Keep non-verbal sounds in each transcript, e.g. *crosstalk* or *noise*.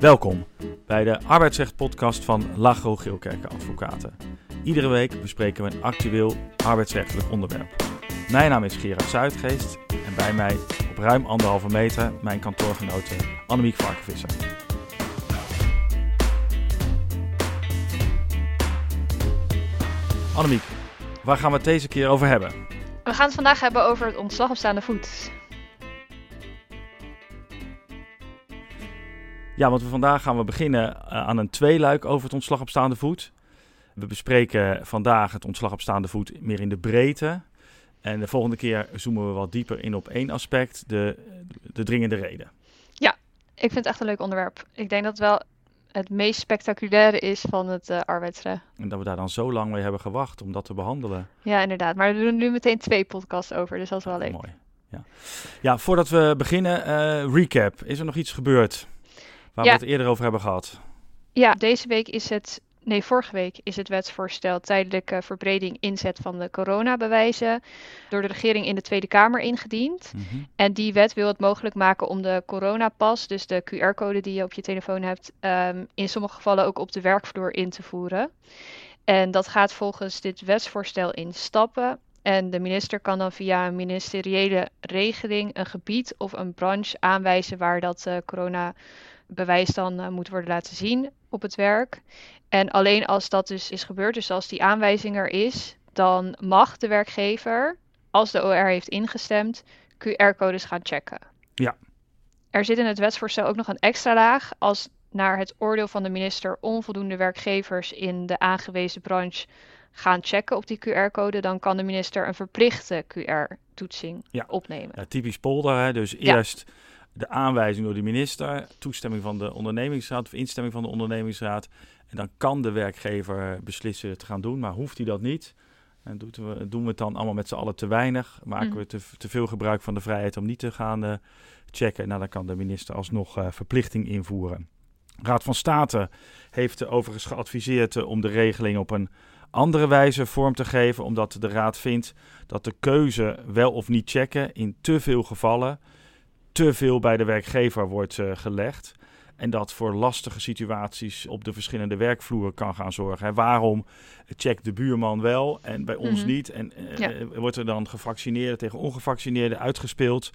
Welkom bij de arbeidsrecht-podcast van Lagro Geelkerken Advocaten. Iedere week bespreken we een actueel arbeidsrechtelijk onderwerp. Mijn naam is Gerard Zuidgeest en bij mij op ruim anderhalve meter mijn kantoorgenote Annemiek Varkenvisser. Annemiek, waar gaan we het deze keer over hebben? We gaan het vandaag hebben over het ontslag op staande voet. Ja, want we vandaag gaan we beginnen uh, aan een tweeluik over het ontslag op staande voet. We bespreken vandaag het ontslag op staande voet meer in de breedte. En de volgende keer zoomen we wat dieper in op één aspect, de, de dringende reden. Ja, ik vind het echt een leuk onderwerp. Ik denk dat het wel het meest spectaculaire is van het uh, arbeidsrecht. En dat we daar dan zo lang mee hebben gewacht om dat te behandelen. Ja, inderdaad. Maar we doen nu meteen twee podcasts over, dus dat is wel leuk. Mooi. Ja, ja voordat we beginnen, uh, recap. Is er nog iets gebeurd waar Ja. we het eerder over hebben gehad? Ja, deze week is het, nee, vorige week is het wetsvoorstel tijdelijke verbreding inzet van de coronabewijzen door de regering in de Tweede Kamer ingediend. Mhm. En die wet wil het mogelijk maken om de coronapas, dus de QR-code die je op je telefoon hebt, ehm, in sommige gevallen ook op de werkvloer in te voeren. En dat gaat volgens dit wetsvoorstel in stappen. En de minister kan dan via een ministeriële regeling een gebied of een branche aanwijzen waar dat eh, coronabewijs dan eh, moet worden laten zien op het werk. En alleen als dat dus is gebeurd, dus als die aanwijzing er is, dan mag de werkgever, als de OR heeft ingestemd, QR-codes gaan checken. Ja. Er zit in het wetsvoorstel ook nog een extra laag. Als naar het oordeel van de minister onvoldoende werkgevers in de aangewezen branche gaan checken op die QR-code, dan kan de minister een verplichte QR-toetsing Ja. opnemen. Ja, typisch polder, hè? dus eerst de aanwijzing door de minister, toestemming van de ondernemingsraad of instemming van de ondernemingsraad. En dan kan de werkgever beslissen het te gaan doen, maar hoeft hij dat niet. En doet we, doen we het dan allemaal met z'n allen te weinig? Maken Mhm. we te, te veel gebruik van de vrijheid om niet te gaan eh, checken? Nou, dan kan de minister alsnog eh, verplichting invoeren. Raad van State heeft overigens geadviseerd eh, om de regeling op een andere wijze vorm te geven, omdat de raad vindt dat de keuze wel of niet checken in te veel gevallen te veel bij de werkgever wordt eh, gelegd. En dat voor lastige situaties op de verschillende werkvloeren kan gaan zorgen. Hè. Waarom checkt de buurman wel en bij ons Mhm. niet? En eh, Ja. eh, wordt er dan gevaccineerden tegen ongevaccineerden uitgespeeld?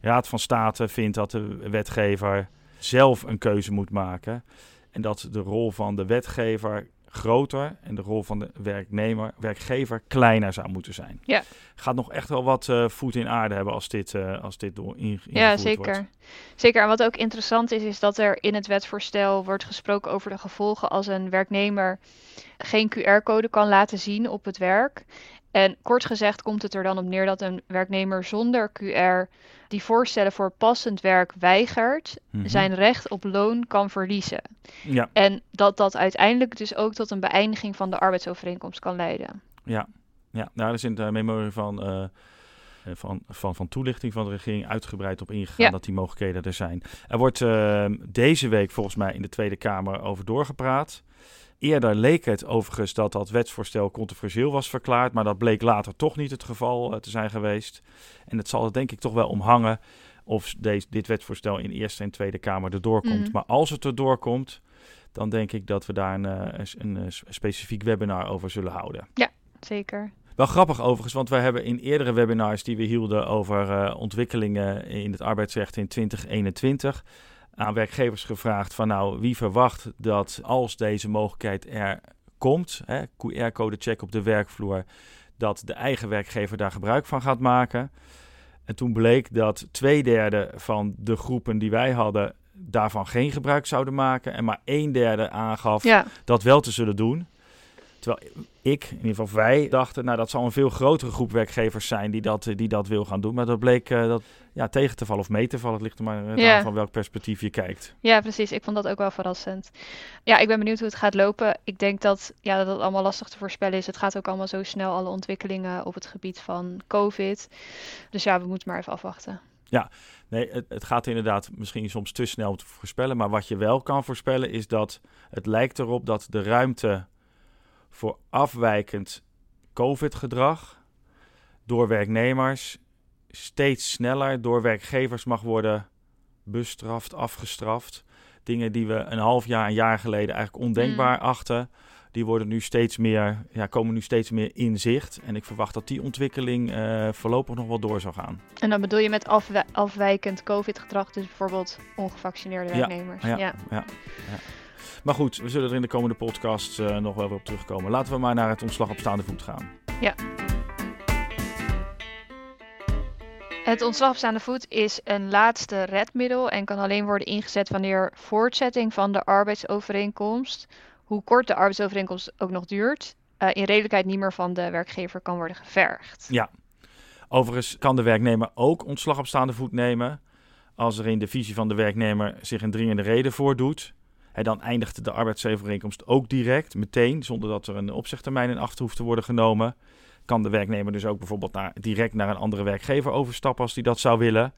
Raad van State vindt dat de wetgever zelf een keuze moet maken. En dat de rol van de wetgever groter en de rol van de werknemer, werkgever kleiner zou moeten zijn. Ja. Gaat nog echt wel wat eh, voet in aarde hebben als dit, eh, als dit door inge- Ja, ingevoerd zeker. wordt. Zeker. En wat ook interessant is, is dat er in het wetsvoorstel wordt gesproken over de gevolgen als een werknemer geen QR-code kan laten zien op het werk. En kort gezegd komt het er dan op neer dat een werknemer zonder QR die voorstellen voor passend werk weigert, Mhm. zijn recht op loon kan verliezen. Ja, En dat dat uiteindelijk dus ook tot een beëindiging van de arbeidsovereenkomst kan leiden. ja, ja. Nou, daar is in de memorie van, eh, van, van, van toelichting van de regering uitgebreid op ingegaan Ja. dat die mogelijkheden er zijn. Er wordt eh, deze week volgens mij in de Tweede Kamer over doorgepraat. Eerder leek het overigens dat dat wetsvoorstel controversieel was verklaard, maar dat bleek later toch niet het geval eh, te zijn geweest. En het zal er denk ik toch wel om hangen of deze, dit wetsvoorstel in Eerste en Tweede Kamer erdoor komt. Mhm. Maar als het erdoor komt, dan denk ik dat we daar een, eh, een, een specifiek webinar over zullen houden. Zeker. Wel grappig overigens, want wij hebben in eerdere webinars die we hielden over eh, ontwikkelingen in het arbeidsrecht in 2021 aan werkgevers gevraagd van nou, wie verwacht dat als deze mogelijkheid er komt, QR-code check op de werkvloer, dat de eigen werkgever daar gebruik van gaat maken. En toen bleek dat twee derde van de groepen die wij hadden daarvan geen gebruik zouden maken en maar een derde aangaf Ja, dat wel te zullen doen. Terwijl ik, in ieder geval wij, dachten, nou dat zal een veel grotere groep werkgevers zijn die dat, eh, die dat wil gaan doen. Maar dat bleek eh, dat, ja, tegen te vallen of mee te vallen. Het ligt er maar eh, Ja. aan van welk perspectief je kijkt. Ja, precies. Ik vond dat ook wel verrassend. Ja, ik ben benieuwd hoe het gaat lopen. Ik denk dat, ja, dat het allemaal lastig te voorspellen is. Het gaat ook allemaal zo snel, alle ontwikkelingen op het gebied van COVID. Dus ja, we moeten maar even afwachten. Nee, het, het gaat inderdaad misschien soms te snel om te voorspellen. Maar wat je wel kan voorspellen is dat het lijkt erop dat de ruimte voor afwijkend COVID-gedrag door werknemers steeds sneller door werkgevers mag worden bestraft, afgestraft. Dingen die we een half jaar, een jaar geleden eigenlijk ondenkbaar Mm. achten, die worden nu steeds meer, ja, komen nu steeds meer in zicht. En ik verwacht dat die ontwikkeling eh, voorlopig nog wel door zal gaan. En dan bedoel je met afwi- afwijkend COVID-gedrag, dus bijvoorbeeld ongevaccineerde Ja, werknemers. ja. Ja, ja. Maar goed, we zullen er in de komende podcast eh, nog wel weer op terugkomen. Laten we maar naar het ontslag op staande voet gaan. Het ontslag op staande voet is een laatste redmiddel en kan alleen worden ingezet wanneer voortzetting van de arbeidsovereenkomst, hoe kort de arbeidsovereenkomst ook nog duurt, eh, in redelijkheid niet meer van de werkgever kan worden gevergd. Ja. Overigens kan de werknemer ook ontslag op staande voet nemen als er in de visie van de werknemer zich een dringende reden voordoet. Hè, dan eindigt de arbeidsovereenkomst ook direct, meteen, zonder dat er een opzegtermijn in acht hoeft te worden genomen. Kan de werknemer dus ook bijvoorbeeld naar, direct naar een andere werkgever overstappen als die dat zou willen.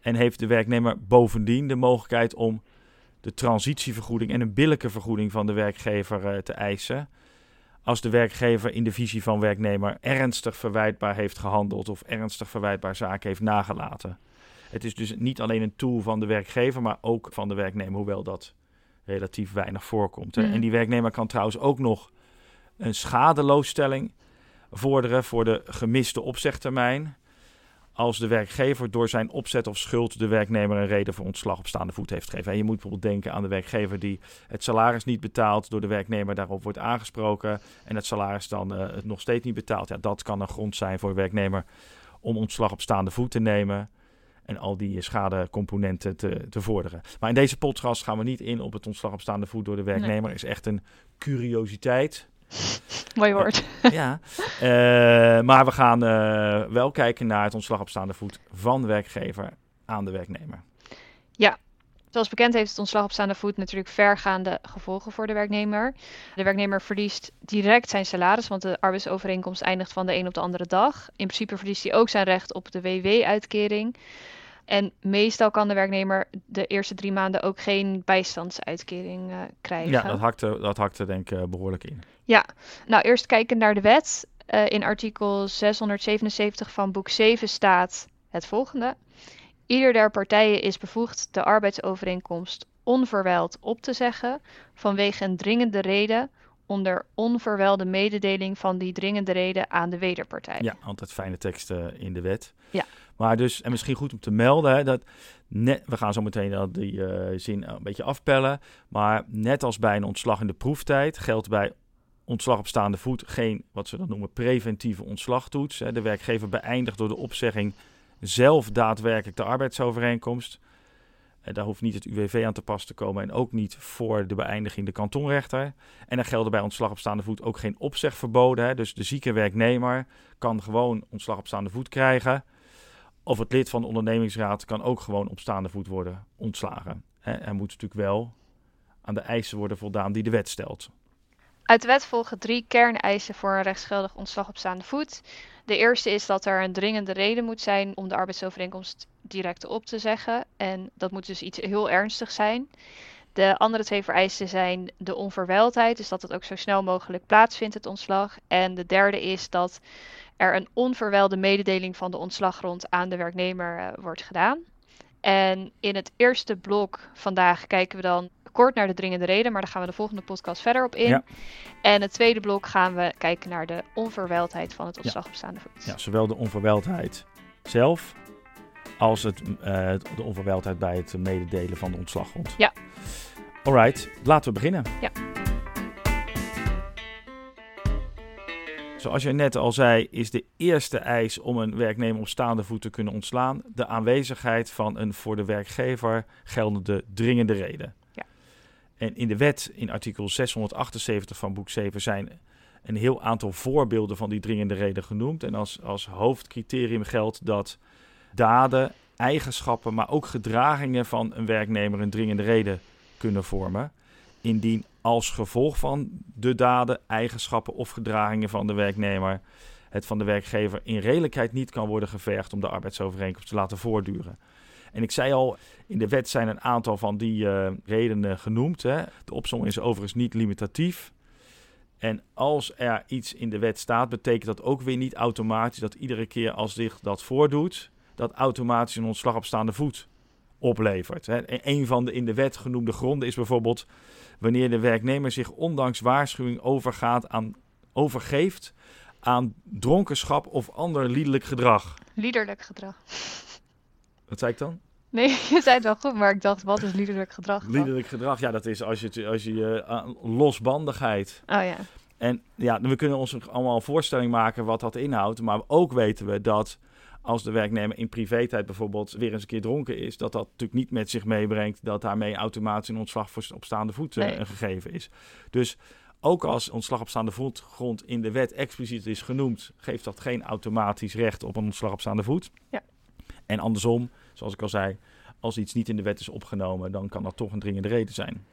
En heeft de werknemer bovendien de mogelijkheid om de transitievergoeding en een billijke vergoeding van de werkgever eh, te eisen. Als de werkgever in de visie van werknemer ernstig verwijtbaar heeft gehandeld of ernstig verwijtbaar zaken heeft nagelaten. Het is dus niet alleen een tool van de werkgever, maar ook van de werknemer, hoewel dat relatief weinig voorkomt. Hè. Mhm. En die werknemer kan trouwens ook nog een schadeloosstelling vorderen voor de gemiste opzegtermijn. Als de werkgever door zijn opzet of schuld de werknemer een reden voor ontslag op staande voet heeft gegeven. En je moet bijvoorbeeld denken aan de werkgever die het salaris niet betaalt, door de werknemer daarop wordt aangesproken en het salaris dan eh, het nog steeds niet betaalt. Ja, dat kan een grond zijn voor de werknemer om ontslag op staande voet te nemen en al die schadecomponenten te, te vorderen. Maar in deze podcast gaan we niet in op het ontslag op staande voet door de werknemer. is echt een curiositeit. Mooi woord. ja, Eh, maar we gaan eh, wel kijken naar het ontslag op staande voet van de werkgever aan de werknemer. Zoals bekend heeft het ontslag op staande voet natuurlijk vergaande gevolgen voor de werknemer. De werknemer verliest direct zijn salaris, want de arbeidsovereenkomst eindigt van de een op de andere dag. In principe verliest hij ook zijn recht op de WW-uitkering. En meestal kan de werknemer de eerste drie maanden ook geen bijstandsuitkering eh, krijgen. Ja, dat hakte, dat hakte denk ik eh, behoorlijk in. Nou, eerst kijken naar de wet. Eh, in artikel 677 van boek 7 staat het volgende. Ieder der partijen is bevoegd de arbeidsovereenkomst onverwijld op te zeggen vanwege een dringende reden onder onverwijlde mededeling van die dringende reden aan de wederpartij. Ja, altijd fijne teksten in de wet. Ja. Maar dus, en misschien goed om te melden, hè, dat net, we gaan zo meteen die eh, zin een beetje afpellen. Maar net als bij een ontslag in de proeftijd geldt bij ontslag op staande voet geen, wat ze dan noemen, preventieve ontslagtoets. Hè. De werkgever beëindigt door de opzegging zelf daadwerkelijk de arbeidsovereenkomst. Eh, Daar hoeft niet het UWV aan te pas te komen en ook niet voor de beëindiging de kantonrechter. En er gelden bij ontslag op staande voet ook geen opzegverboden. Hè. Dus de zieke werknemer kan gewoon ontslag op staande voet krijgen. Of het lid van de ondernemingsraad kan ook gewoon op staande voet worden ontslagen. Hè. Er moet natuurlijk wel aan de eisen worden voldaan die de wet stelt. Uit de wet volgen drie kerneisen voor een rechtsgeldig ontslag op staande voet. De eerste is dat er een dringende reden moet zijn om de arbeidsovereenkomst direct op te zeggen. En dat moet dus iets heel ernstigs zijn. De andere twee vereisten zijn de onverwijldheid, dus dat het ook zo snel mogelijk plaatsvindt, het ontslag. En de derde is dat er een onverwijlde mededeling van de ontslaggrond aan de werknemer eh, wordt gedaan. En in het eerste blok vandaag kijken we dan kort naar de dringende reden, maar daar gaan we de volgende podcast verder op in. Ja. En het tweede blok gaan we kijken naar de onverwijldheid van het ontslag op staande voet. Ja, zowel de onverwijldheid zelf als het, eh, de onverwijldheid bij het mededelen van de ontslaggrond. Ja. Alright, laten we beginnen. Ja. Zoals je net al zei, is de eerste eis om een werknemer op staande voet te kunnen ontslaan de aanwezigheid van een voor de werkgever geldende dringende reden. En in de wet, in artikel 678 van boek 7, zijn een heel aantal voorbeelden van die dringende reden genoemd. En als, als hoofdcriterium geldt dat daden, eigenschappen, maar ook gedragingen van een werknemer een dringende reden kunnen vormen. Indien als gevolg van de daden, eigenschappen of gedragingen van de werknemer het van de werkgever in redelijkheid niet kan worden gevergd om de arbeidsovereenkomst te laten voortduren. En ik zei al, in de wet zijn een aantal van die eh, redenen genoemd. Hè. De opsomming is overigens niet limitatief. En als er iets in de wet staat, betekent dat ook weer niet automatisch dat iedere keer als zich dat voordoet, dat automatisch een ontslag op staande voet oplevert. Hè. Een van de in de wet genoemde gronden is bijvoorbeeld wanneer de werknemer zich ondanks waarschuwing overgaat aan, overgeeft aan dronkenschap of ander liederlijk gedrag. Liederlijk gedrag. Wat zei ik dan? Nee, *laughs* je zei het wel goed, maar ik dacht, wat is liederlijk gedrag? dan? Liederlijk gedrag, ja, dat is als je, als je aan losbandigheid. Oh ja. En ja, we kunnen ons allemaal een voorstelling maken wat dat inhoudt. Maar ook weten we dat als de werknemer in privé-tijd bijvoorbeeld weer eens een keer dronken is, dat dat natuurlijk niet met zich meebrengt dat daarmee automatisch een ontslag voor op staande voet eh, Nee. een gegeven is. Dus ook als ontslag op staande voet grond in de wet expliciet is genoemd, geeft dat geen automatisch recht op een ontslag op staande voet. Ja. En andersom, zoals ik al zei, als iets niet in de wet is opgenomen, dan kan dat toch een dringende reden zijn.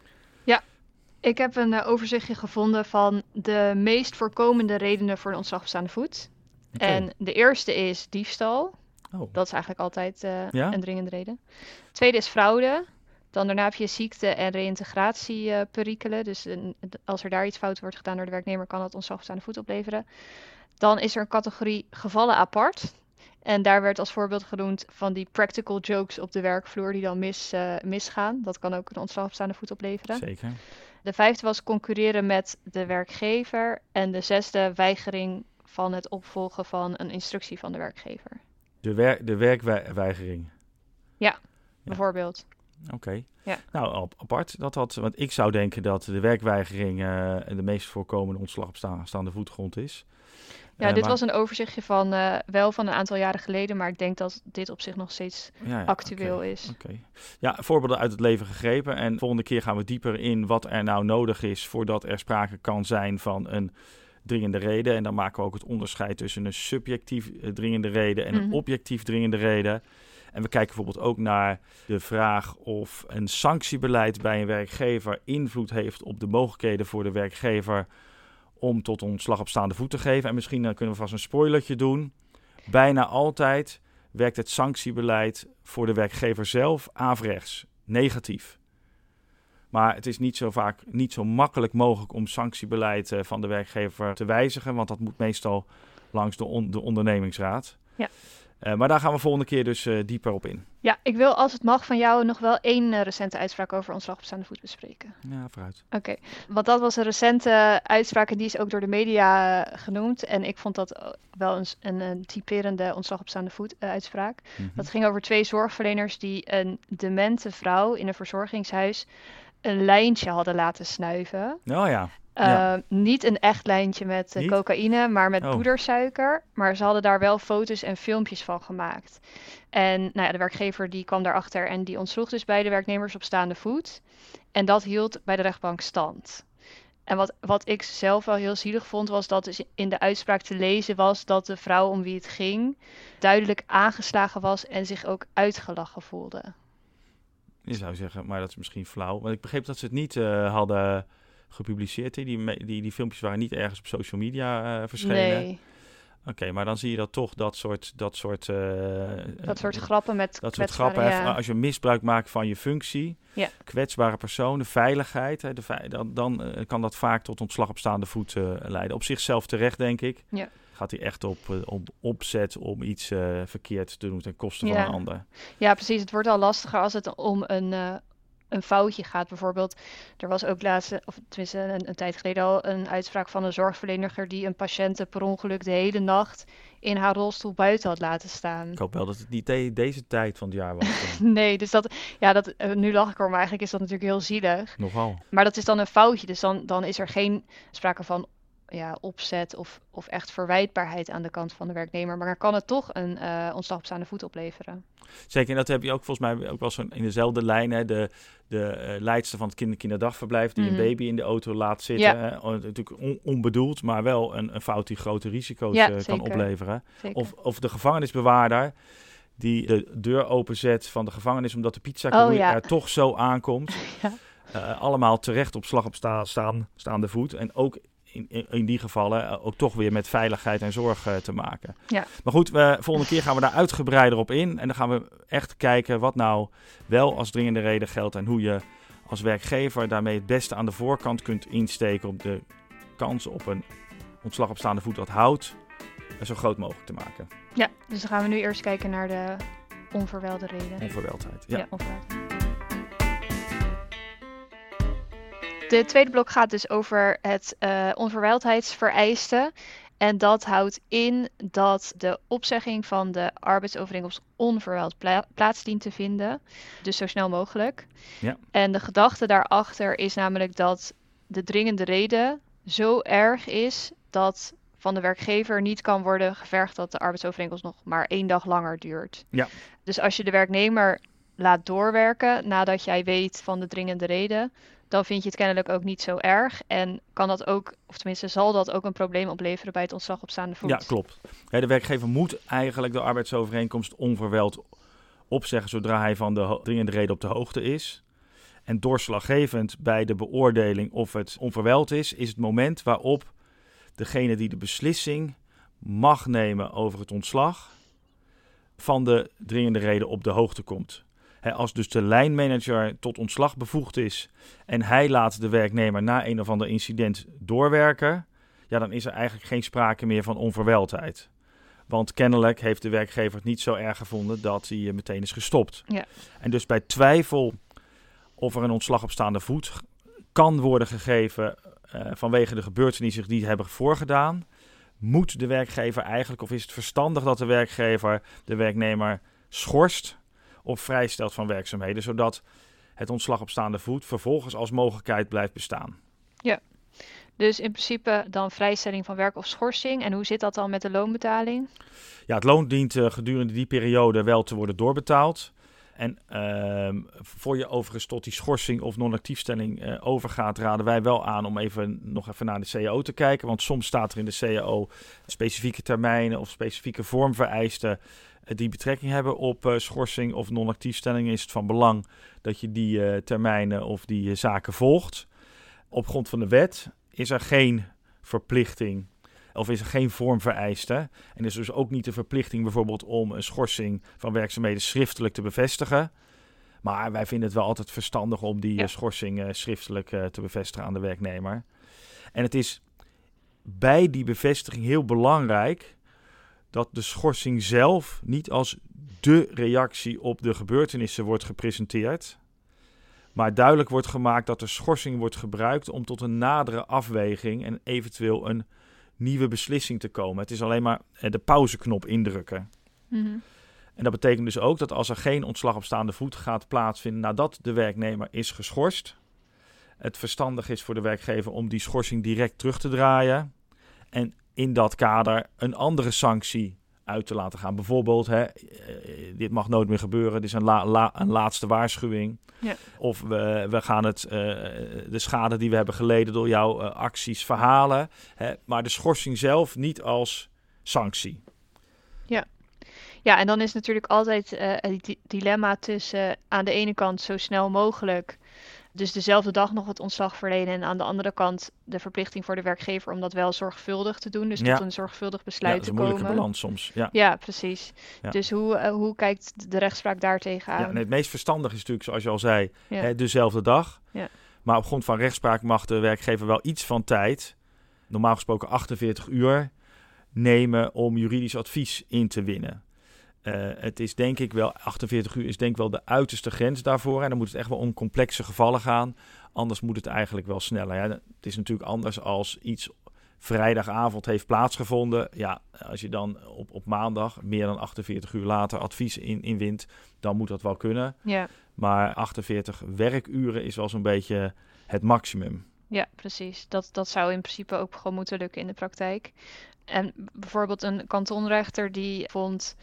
Ik heb een eh, overzichtje gevonden van de meest voorkomende redenen voor een ontslag op staande voet. En de eerste is diefstal. Oh. Dat is eigenlijk altijd eh, Ja? een dringende reden. Tweede is fraude. Dan daarna heb je ziekte- en reïntegratieperikelen. dus een- als er daar iets fout wordt gedaan door de werknemer, kan dat ontslag op staande voet opleveren. Dan is er een categorie gevallen apart. En daar werd als voorbeeld genoemd van die practical jokes op de werkvloer die dan mis, eh, misgaan. Dat kan ook een ontslag op staande voet opleveren. Zeker. De vijfde was concurreren met de werkgever. En de zesde weigering van het opvolgen van een instructie van de werkgever. De, wer de werkweigering. Ja. Bijvoorbeeld. Oké. Ja. Nou, ap- apart dat dat, want ik zou denken dat de werkweigering eh, de meest voorkomende ontslag op sta- staande voetgrond is. Ja, Eh, dit maar- was een overzichtje van eh, wel van een aantal jaren geleden, maar ik denk dat dit op zich nog steeds ja, ja, actueel is. Oké. Ja, voorbeelden uit het leven gegrepen. En volgende keer gaan we dieper in wat er nou nodig is voordat er sprake kan zijn van een dringende reden. En dan maken we ook het onderscheid tussen een subjectief eh, dringende reden en een Mhm. objectief dringende reden. En we kijken bijvoorbeeld ook naar de vraag of een sanctiebeleid bij een werkgever invloed heeft op de mogelijkheden voor de werkgever om tot ontslag op staande voet te geven. En misschien eh, kunnen we vast een spoilertje doen. Bijna altijd werkt het sanctiebeleid voor de werkgever zelf averechts, negatief. Maar het is niet zo vaak niet zo makkelijk mogelijk om sanctiebeleid eh, van de werkgever te wijzigen, want dat moet meestal langs de, on- de ondernemingsraad. Ja. Eh, maar daar gaan we volgende keer dus eh, dieper op in. Ja, ik wil als het mag van jou nog wel één eh, recente uitspraak over ontslag op staande voet bespreken. Ja, vooruit. Oké, want dat was een recente uitspraak en die is ook door de media genoemd. En ik vond dat wel een, een, een typerende ontslag op staande voet uitspraak. Mhm. Dat ging over twee zorgverleners die een demente vrouw in een verzorgingshuis een lijntje hadden laten snuiven. Oh ja, Ja. Uh, niet een echt lijntje met eh, cocaïne, maar met Oh. poedersuiker. Maar ze hadden daar wel foto's en filmpjes van gemaakt. En nou ja, de werkgever die kwam daarachter en die ontsloeg dus beide werknemers op staande voet. En dat hield bij de rechtbank stand. En wat, wat ik zelf wel heel zielig vond, was dat dus in de uitspraak te lezen was dat de vrouw om wie het ging duidelijk aangeslagen was en zich ook uitgelachen voelde. je zou zeggen, maar dat is misschien flauw. Want ik begreep dat ze het niet eh, hadden gepubliceerd. Die, die, die filmpjes waren niet ergens op social media eh, verschenen. Nee, Oké, maar dan zie je dat toch dat soort... Dat soort, eh, dat soort eh, grappen met Dat soort grappen. ja. Als je misbruik maakt van je functie, Ja. kwetsbare personen, veiligheid, hè, de dan, dan kan dat vaak tot ontslag op staande voet leiden. Op zichzelf terecht, denk ik. Ja. Gaat hij echt op, op opzet om iets verkeerd te doen ten koste van een ander. Ja, precies. Het wordt al lastiger als het om een, een foutje gaat. Bijvoorbeeld, er was ook laatst, of tenminste een, een tijd geleden al, een uitspraak van een zorgverlener die een patiënte per ongeluk de hele nacht in haar rolstoel buiten had laten staan. Ik hoop wel dat het niet de- deze tijd van het jaar was. *laughs* Nee, dus dat, ja, dat, eh, nu lach ik erom, maar eigenlijk is dat natuurlijk heel zielig. Nogal. Maar dat is dan een foutje, dus dan, dan is er geen sprake van ja, opzet of, of echt verwijtbaarheid aan de kant van de werknemer. Maar dan kan het toch een eh ontslag op staande voet opleveren. Zeker, en dat heb je ook volgens mij ook wel zo in dezelfde lijn. Hè, de de eh, leidster van het kinder kinderdagverblijf die Mhm. een baby in de auto laat zitten. Ja. Hè, oh, natuurlijk on- onbedoeld, maar wel een, een fout die grote risico's Ja, eh, kan zeker. opleveren. Zeker. Of, of de gevangenisbewaarder die de deur openzet van de gevangenis omdat de pizza Oh, ja. er toch zo aankomt. *laughs* Ja. Allemaal terecht op slag op sta, staan, staande voet. En ook in, in, die gevallen eh, ook toch weer met veiligheid en zorg eh, te maken. Ja. Maar goed, we, volgende keer gaan we daar uitgebreider op in. En dan gaan we echt kijken wat nou wel als dringende reden geldt. En hoe je als werkgever daarmee het beste aan de voorkant kunt insteken om de kans op een ontslag op staande voet dat houdt, zo groot mogelijk te maken. Ja, dus dan gaan we nu eerst kijken naar de onverwijlde reden. Onverweldheid. Ja. Ja, onverwijld. De tweede blok gaat dus over het eh onverwijldheidsvereiste. En dat houdt in dat de opzegging van de arbeidsovereenkomst onverwijld pla- plaats dient te vinden. Dus zo snel mogelijk. Ja. En de gedachte daarachter is namelijk dat de dringende reden zo erg is dat van de werkgever niet kan worden gevergd dat de arbeidsovereenkomst nog maar één dag langer duurt. Ja. Dus als je de werknemer laat doorwerken nadat jij weet van de dringende reden, dan vind je het kennelijk ook niet zo erg. En kan dat ook, of tenminste zal dat ook een probleem opleveren bij het ontslag op staande voet. Ja, klopt. De werkgever moet eigenlijk de arbeidsovereenkomst onverweld opzeggen zodra hij van de dringende reden op de hoogte is. En doorslaggevend bij de beoordeling of het onverweld is, is het moment waarop degene die de beslissing mag nemen over het ontslag van de dringende reden op de hoogte komt. Als dus de lijnmanager tot ontslag bevoegd is en hij laat de werknemer na een of ander incident doorwerken, ja, dan is er eigenlijk geen sprake meer van onverweldheid. Want kennelijk heeft de werkgever het niet zo erg gevonden dat hij eh, meteen is gestopt. Ja. En dus bij twijfel of er een ontslag op staande voet kan worden gegeven eh, vanwege de gebeurtenissen die hebben voorgedaan, moet de werkgever eigenlijk, of is het verstandig dat de werkgever de werknemer schorst of vrijstelt van werkzaamheden, zodat het ontslag op staande voet vervolgens als mogelijkheid blijft bestaan. Dus in principe dan vrijstelling van werk of schorsing. En hoe zit dat dan met de loonbetaling? Ja, het loon dient eh, gedurende die periode wel te worden doorbetaald. En ehm, voor je overigens tot die schorsing of non-actiefstelling eh, overgaat, raden wij wel aan om even nog even naar de CAO te kijken. Want soms staat er in de CAO specifieke termijnen of specifieke vormvereisten die betrekking hebben op eh, schorsing of non-actiefstelling. Is het van belang dat je die eh, termijnen of die eh, zaken volgt. Op grond van de wet is er geen verplichting of is er geen vormvereiste. En is dus ook niet de verplichting bijvoorbeeld om een schorsing van werkzaamheden schriftelijk te bevestigen. Maar wij vinden het wel altijd verstandig om die Ja. eh, schorsing eh, schriftelijk eh, te bevestigen aan de werknemer. En het is bij die bevestiging heel belangrijk dat de schorsing zelf niet als de reactie op de gebeurtenissen wordt gepresenteerd. Maar duidelijk wordt gemaakt dat de schorsing wordt gebruikt om tot een nadere afweging en eventueel een nieuwe beslissing te komen. Het is alleen maar eh, de pauzeknop indrukken. Mhm. En dat betekent dus ook dat als er geen ontslag op staande voet gaat plaatsvinden nadat de werknemer is geschorst, het verstandig is voor de werkgever om die schorsing direct terug te draaien en in dat kader een andere sanctie uit te laten gaan. Bijvoorbeeld, hè, eh, dit mag nooit meer gebeuren, dit is een, la- la- een laatste waarschuwing. Ja. Of we, we gaan het, eh, de schade die we hebben geleden door jouw eh, acties verhalen. Hè, maar de schorsing zelf niet als sanctie. Ja, en dan is natuurlijk altijd het di- dilemma tussen aan de ene kant zo snel mogelijk, dus dezelfde dag nog het ontslag verlenen, en aan de andere kant de verplichting voor de werkgever om dat wel zorgvuldig te doen, dus Ja. tot een zorgvuldig Ja, besluit dat is te een moeilijke komen. balans soms. Ja. Ja, precies. Ja. Dus hoe, eh, hoe kijkt de rechtspraak daar tegenaan? Ja, en het meest verstandig is natuurlijk, zoals je al zei, Ja. hè, dezelfde dag. Ja. Maar op grond van rechtspraak mag de werkgever wel iets van tijd, normaal gesproken 48 uur, nemen om juridisch advies in te winnen. Eh, het is denk ik wel, 48 uur is denk ik wel de uiterste grens daarvoor. En dan moet het echt wel om complexe gevallen gaan. Anders moet het eigenlijk wel sneller. Ja, het is natuurlijk anders als iets vrijdagavond heeft plaatsgevonden. Ja, als je dan op, op maandag, meer dan 48 uur later, advies in, inwint, dan moet dat wel kunnen. Ja, Maar 48 werkuren is wel zo'n beetje het maximum. ja, precies. Dat, dat zou in principe ook gewoon moeten lukken in de praktijk. En bijvoorbeeld een kantonrechter die vond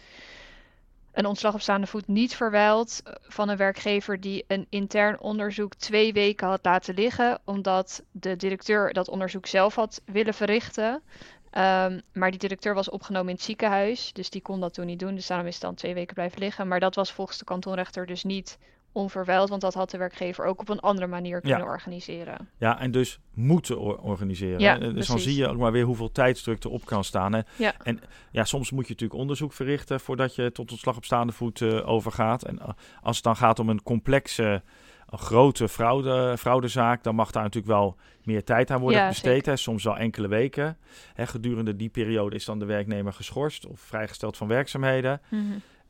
een ontslag op staande voet niet verwijld eh, van een werkgever die een intern onderzoek twee weken had laten liggen, omdat de directeur dat onderzoek zelf had willen verrichten. Ehm, maar die directeur was opgenomen in het ziekenhuis, dus die kon dat toen niet doen. Dus daarom is het dan twee weken blijven liggen. Maar dat was volgens de kantonrechter dus niet onverwijld, want dat had de werkgever ook op een andere manier kunnen organiseren. Ja, en dus moeten or- organiseren. Ja, dus dan zie je ook maar weer hoeveel tijdsdruk erop kan staan. Hè. Ja. En ja, soms moet je natuurlijk onderzoek verrichten voordat je tot ontslag op staande voet eh, overgaat. En eh, als het dan gaat om een complexe, grote fraude, fraudezaak, dan mag daar natuurlijk wel meer tijd aan worden Ja, besteed. Hè. Soms wel enkele weken. Hè. Gedurende die periode is dan de werknemer geschorst of vrijgesteld van werkzaamheden.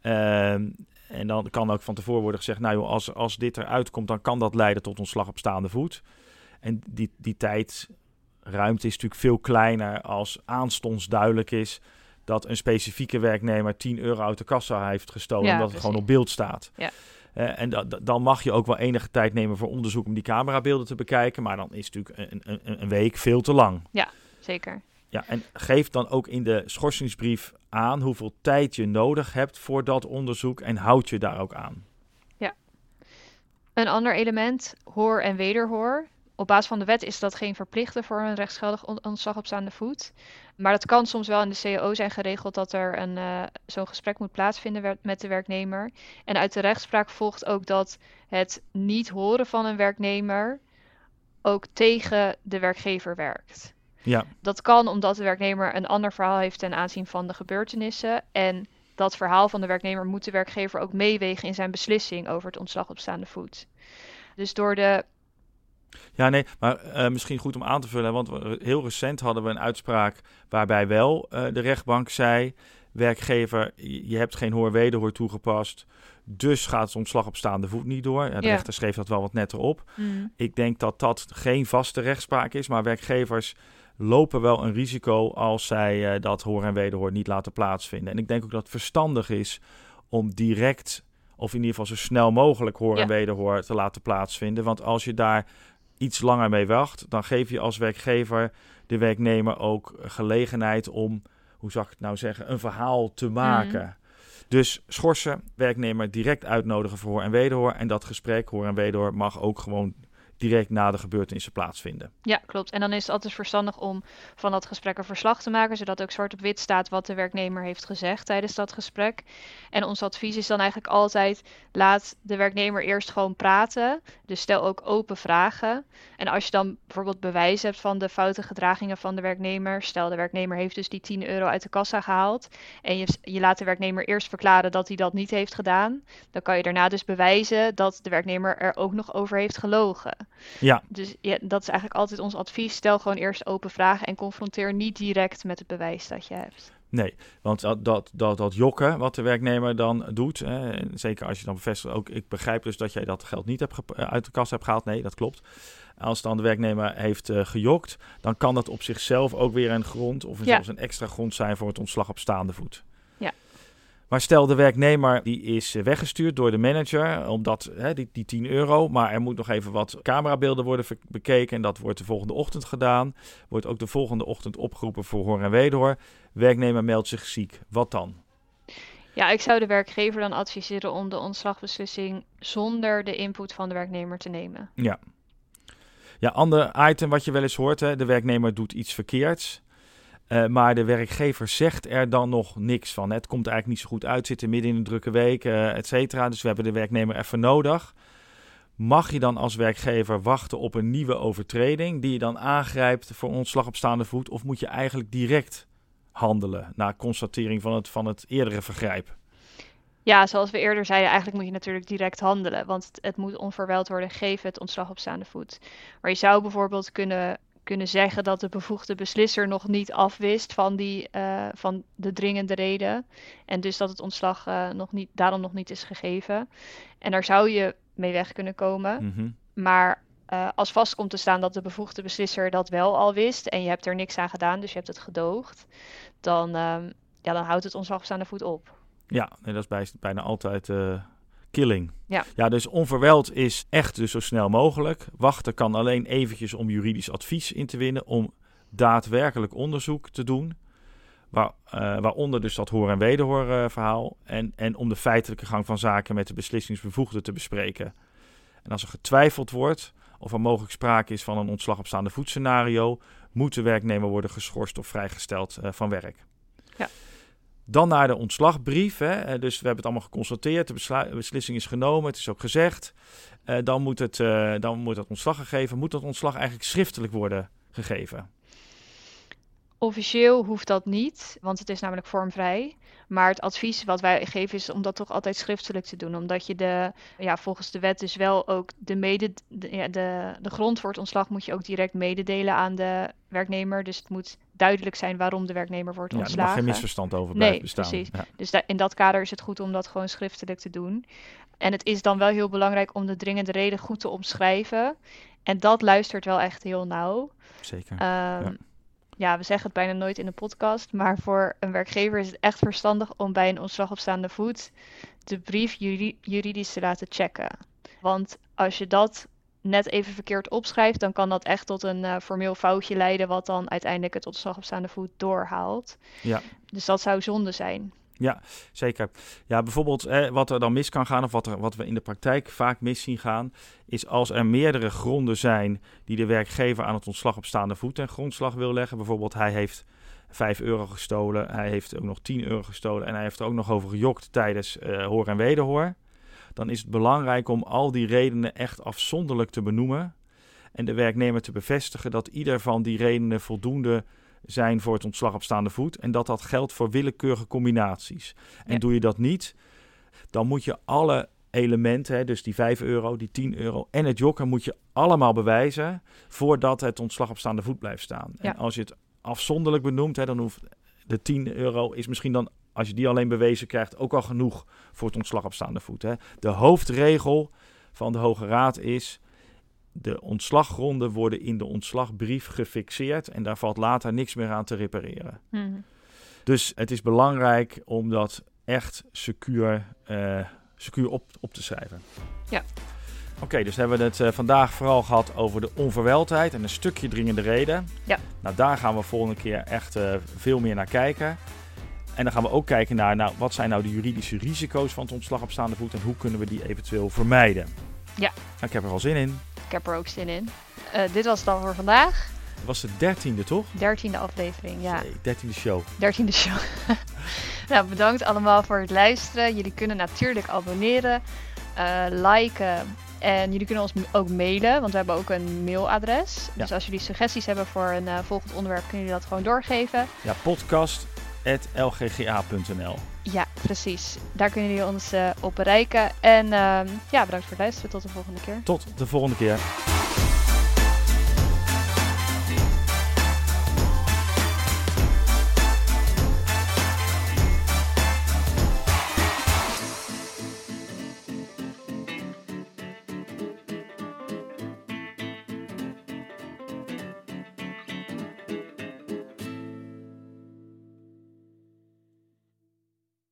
Ehm, en dan kan ook van tevoren worden gezegd, nou joh, als, als dit eruit komt, dan kan dat leiden tot ontslag op staande voet. En die, die tijdruimte is natuurlijk veel kleiner als aanstonds duidelijk is dat een specifieke werknemer 10 euro uit de kassa heeft gestolen, Ja, omdat het gewoon op beeld staat. Ja. Eh, en da- da- dan mag je ook wel enige tijd nemen voor onderzoek om die camerabeelden te bekijken, maar dan is natuurlijk een, een, een week veel te lang. Zeker. Ja, en geef dan ook in de schorsingsbrief aan hoeveel tijd je nodig hebt voor dat onderzoek en houd je daar ook aan. Een ander element, hoor en wederhoor. Op basis van de wet is dat geen verplichte voor een rechtsgeldig on- ontslag op staande voet. Maar dat kan soms wel in de CAO zijn geregeld dat er een, eh, zo'n gesprek moet plaatsvinden met de werknemer. En uit de rechtspraak volgt ook dat het niet horen van een werknemer ook tegen de werkgever werkt. Ja, Dat kan omdat de werknemer een ander verhaal heeft ten aanzien van de gebeurtenissen. En dat verhaal van de werknemer moet de werkgever ook meewegen in zijn beslissing over het ontslag op staande voet. Dus door de. ja nee, maar eh, misschien goed om aan te vullen, want we- heel recent hadden we een uitspraak waarbij wel eh, de rechtbank zei, werkgever, je hebt geen hoor-wederhoor toegepast, dus gaat het ontslag op staande voet niet door. Ja, de Ja. rechter schreef dat wel wat netter op. Ik denk dat dat geen vaste rechtspraak is, maar werkgevers lopen wel een risico als zij eh, dat hoor en wederhoor niet laten plaatsvinden. En ik denk ook dat het verstandig is om direct, of in ieder geval zo snel mogelijk hoor Ja. en wederhoor te laten plaatsvinden. Want als je daar iets langer mee wacht, dan geef je als werkgever de werknemer ook gelegenheid om, hoe zou ik het nou zeggen, een verhaal te maken. Dus schorsen, werknemer direct uitnodigen voor hoor en wederhoor. En dat gesprek, hoor en wederhoor, mag ook gewoon direct na de gebeurtenissen plaatsvinden. Ja, klopt. En dan is het altijd verstandig om van dat gesprek een verslag te maken, zodat ook zwart op wit staat wat de werknemer heeft gezegd tijdens dat gesprek. En ons advies is dan eigenlijk altijd: laat de werknemer eerst gewoon praten. Dus stel ook open vragen. En als je dan bijvoorbeeld bewijs hebt van de foute gedragingen van de werknemer, stel de werknemer heeft dus die 10 euro uit de kassa gehaald en je, je laat de werknemer eerst verklaren dat hij dat niet heeft gedaan, dan kan je daarna dus bewijzen dat de werknemer er ook nog over heeft gelogen. Ja, Dus ja, dat is eigenlijk altijd ons advies. Stel gewoon eerst open vragen en confronteer niet direct met het bewijs dat je hebt. nee, want dat, dat, dat, dat jokken wat de werknemer dan doet, hè, zeker als je dan bevestigt, ook ik begrijp dus dat jij dat geld niet hebt uit de kassa hebt gehaald. Nee, dat klopt. Als dan de werknemer heeft eh, gejokt, dan kan dat op zichzelf ook weer een grond of Ja. zelfs een extra grond zijn voor het ontslag op staande voet. Maar stel de werknemer die is eh, weggestuurd door de manager, omdat hè, die, die 10 euro, maar er moet nog even wat camerabeelden worden bekeken en dat wordt de volgende ochtend gedaan. Wordt ook de volgende ochtend opgeroepen voor hoor en wederhoor. Werknemer meldt zich ziek. Wat dan? Ja, ik zou de werkgever dan adviseren om de ontslagbeslissing zonder de input van de werknemer te nemen. Ja. Ja, ander item wat je wel eens hoort, hè, de werknemer doet iets verkeerds. Eh, maar de werkgever zegt er dan nog niks van. Het komt eigenlijk niet zo goed uit, zitten midden in een drukke week, eh et cetera. Dus we hebben de werknemer even nodig. Mag je dan als werkgever wachten op een nieuwe overtreding die je dan aangrijpt voor ontslag op staande voet? Of moet je eigenlijk direct handelen na constatering van het, van het eerdere vergrijp? Ja, zoals we eerder zeiden, eigenlijk moet je natuurlijk direct handelen, want het, het moet onverwijld worden gegeven, het ontslag op staande voet. Maar je zou bijvoorbeeld kunnen, kunnen zeggen dat de bevoegde beslisser nog niet afwist van, die, eh, van de dringende reden en dus dat het ontslag eh, nog niet, daarom nog niet is gegeven. En daar zou je mee weg kunnen komen. Mhm. Maar eh, als vast komt te staan dat de bevoegde beslisser dat wel al wist en je hebt er niks aan gedaan, dus je hebt het gedoogd, dan, ehm, ja, dan houdt het ontslag staande voet op. Ja, nee, dat is bij, bijna altijd killing. Ja. ja, dus onverwijld is echt dus zo snel mogelijk. Wachten kan alleen eventjes om juridisch advies in te winnen, om daadwerkelijk onderzoek te doen. Waar, eh, waaronder dus dat hoor- en wederhoor eh, verhaal. En, en om de feitelijke gang van zaken met de beslissingsbevoegde te bespreken. En als er getwijfeld wordt of er mogelijk sprake is van een ontslag op staande voet scenario, moet de werknemer worden geschorst of vrijgesteld eh, van werk. Ja. Dan naar de ontslagbrief. Hè. Eh, Dus we hebben het allemaal geconstateerd. De beslissing is genomen. Het is ook gezegd. Eh, dan, moet het, eh, dan moet het ontslag gegeven. Moet dat ontslag eigenlijk schriftelijk worden gegeven? Officieel hoeft dat niet, want het is namelijk vormvrij. Maar het advies wat wij geven is om dat toch altijd schriftelijk te doen. Omdat je de, ja, volgens de wet dus wel ook de, mede, de, ja, de, de grond voor het ontslag moet je ook direct mededelen aan de werknemer. Dus het moet duidelijk zijn waarom de werknemer wordt Ja, er ontslagen. mag geen misverstand over Nee, blijven bestaan. precies. Ja. Dus da- in dat kader is het goed om dat gewoon schriftelijk te doen. En het is dan wel heel belangrijk om de dringende reden goed te omschrijven. En dat luistert wel echt heel nauw. Zeker. Ehm, ja. we zeggen het bijna nooit in de podcast, maar voor een werkgever is het echt verstandig om bij een ontslag op staande voet de brief juri- juridisch te laten checken. Want als je dat net even verkeerd opschrijft, dan kan dat echt tot een eh, formeel foutje leiden, wat dan uiteindelijk het ontslag op staande voet doorhaalt. Ja. Dus dat zou zonde zijn. Zeker. Ja, bijvoorbeeld wat er dan mis kan gaan, of wat, er, wat we in de praktijk vaak mis zien gaan, is als er meerdere gronden zijn die de werkgever aan het ontslag op staande voet ten grondslag wil leggen. Bijvoorbeeld hij heeft 5 euro gestolen, hij heeft ook nog 10 euro gestolen en hij heeft er ook nog over gejokt tijdens eh, hoor en wederhoor. Dan is het belangrijk om al die redenen echt afzonderlijk te benoemen en de werknemer te bevestigen dat ieder van die redenen voldoende zijn voor het ontslag op staande voet. En dat dat geldt voor willekeurige combinaties. En Ja. doe je dat niet, dan moet je alle elementen, hè, dus die 5 euro, die 10 euro en het jokken, moet je allemaal bewijzen voordat het ontslag op staande voet blijft staan. Ja. En als je het afzonderlijk benoemt, hè, dan hoeft de 10 euro is misschien dan, als je die alleen bewezen krijgt, ook al genoeg voor het ontslag op staande voet. Hè. De hoofdregel van de Hoge Raad is de ontslaggronden worden in de ontslagbrief gefixeerd en daar valt later niks meer aan te repareren. Mhm. Dus het is belangrijk om dat echt secuur, eh, secuur op, op te schrijven. Ja. Oké, dus hebben we het eh, vandaag vooral gehad over de onverweldheid en een stukje dringende reden. Ja. Nou, daar gaan we volgende keer echt eh, veel meer naar kijken. En dan gaan we ook kijken naar, nou, wat zijn nou de juridische risico's van het ontslag op staande voet en hoe kunnen we die eventueel vermijden. Ja. Nou, ik heb er al zin in. Ik heb er ook zin in. Eh, dit was het dan voor vandaag. Het was de dertiende, toch? Dertiende aflevering, ja. Dertiende show. Dertiende show. *laughs* nou, bedankt allemaal voor het luisteren. Jullie kunnen natuurlijk abonneren, eh, liken. En jullie kunnen ons ook mailen, want we hebben ook een mailadres. Ja. Dus als jullie suggesties hebben voor een eh, volgend onderwerp, kunnen jullie dat gewoon doorgeven. Ja, podcast.lgga.nl. Ja, precies. Daar kunnen jullie ons eh, op bereiken. En ehm, ja, bedankt voor het luisteren. Tot de volgende keer. Tot de volgende keer.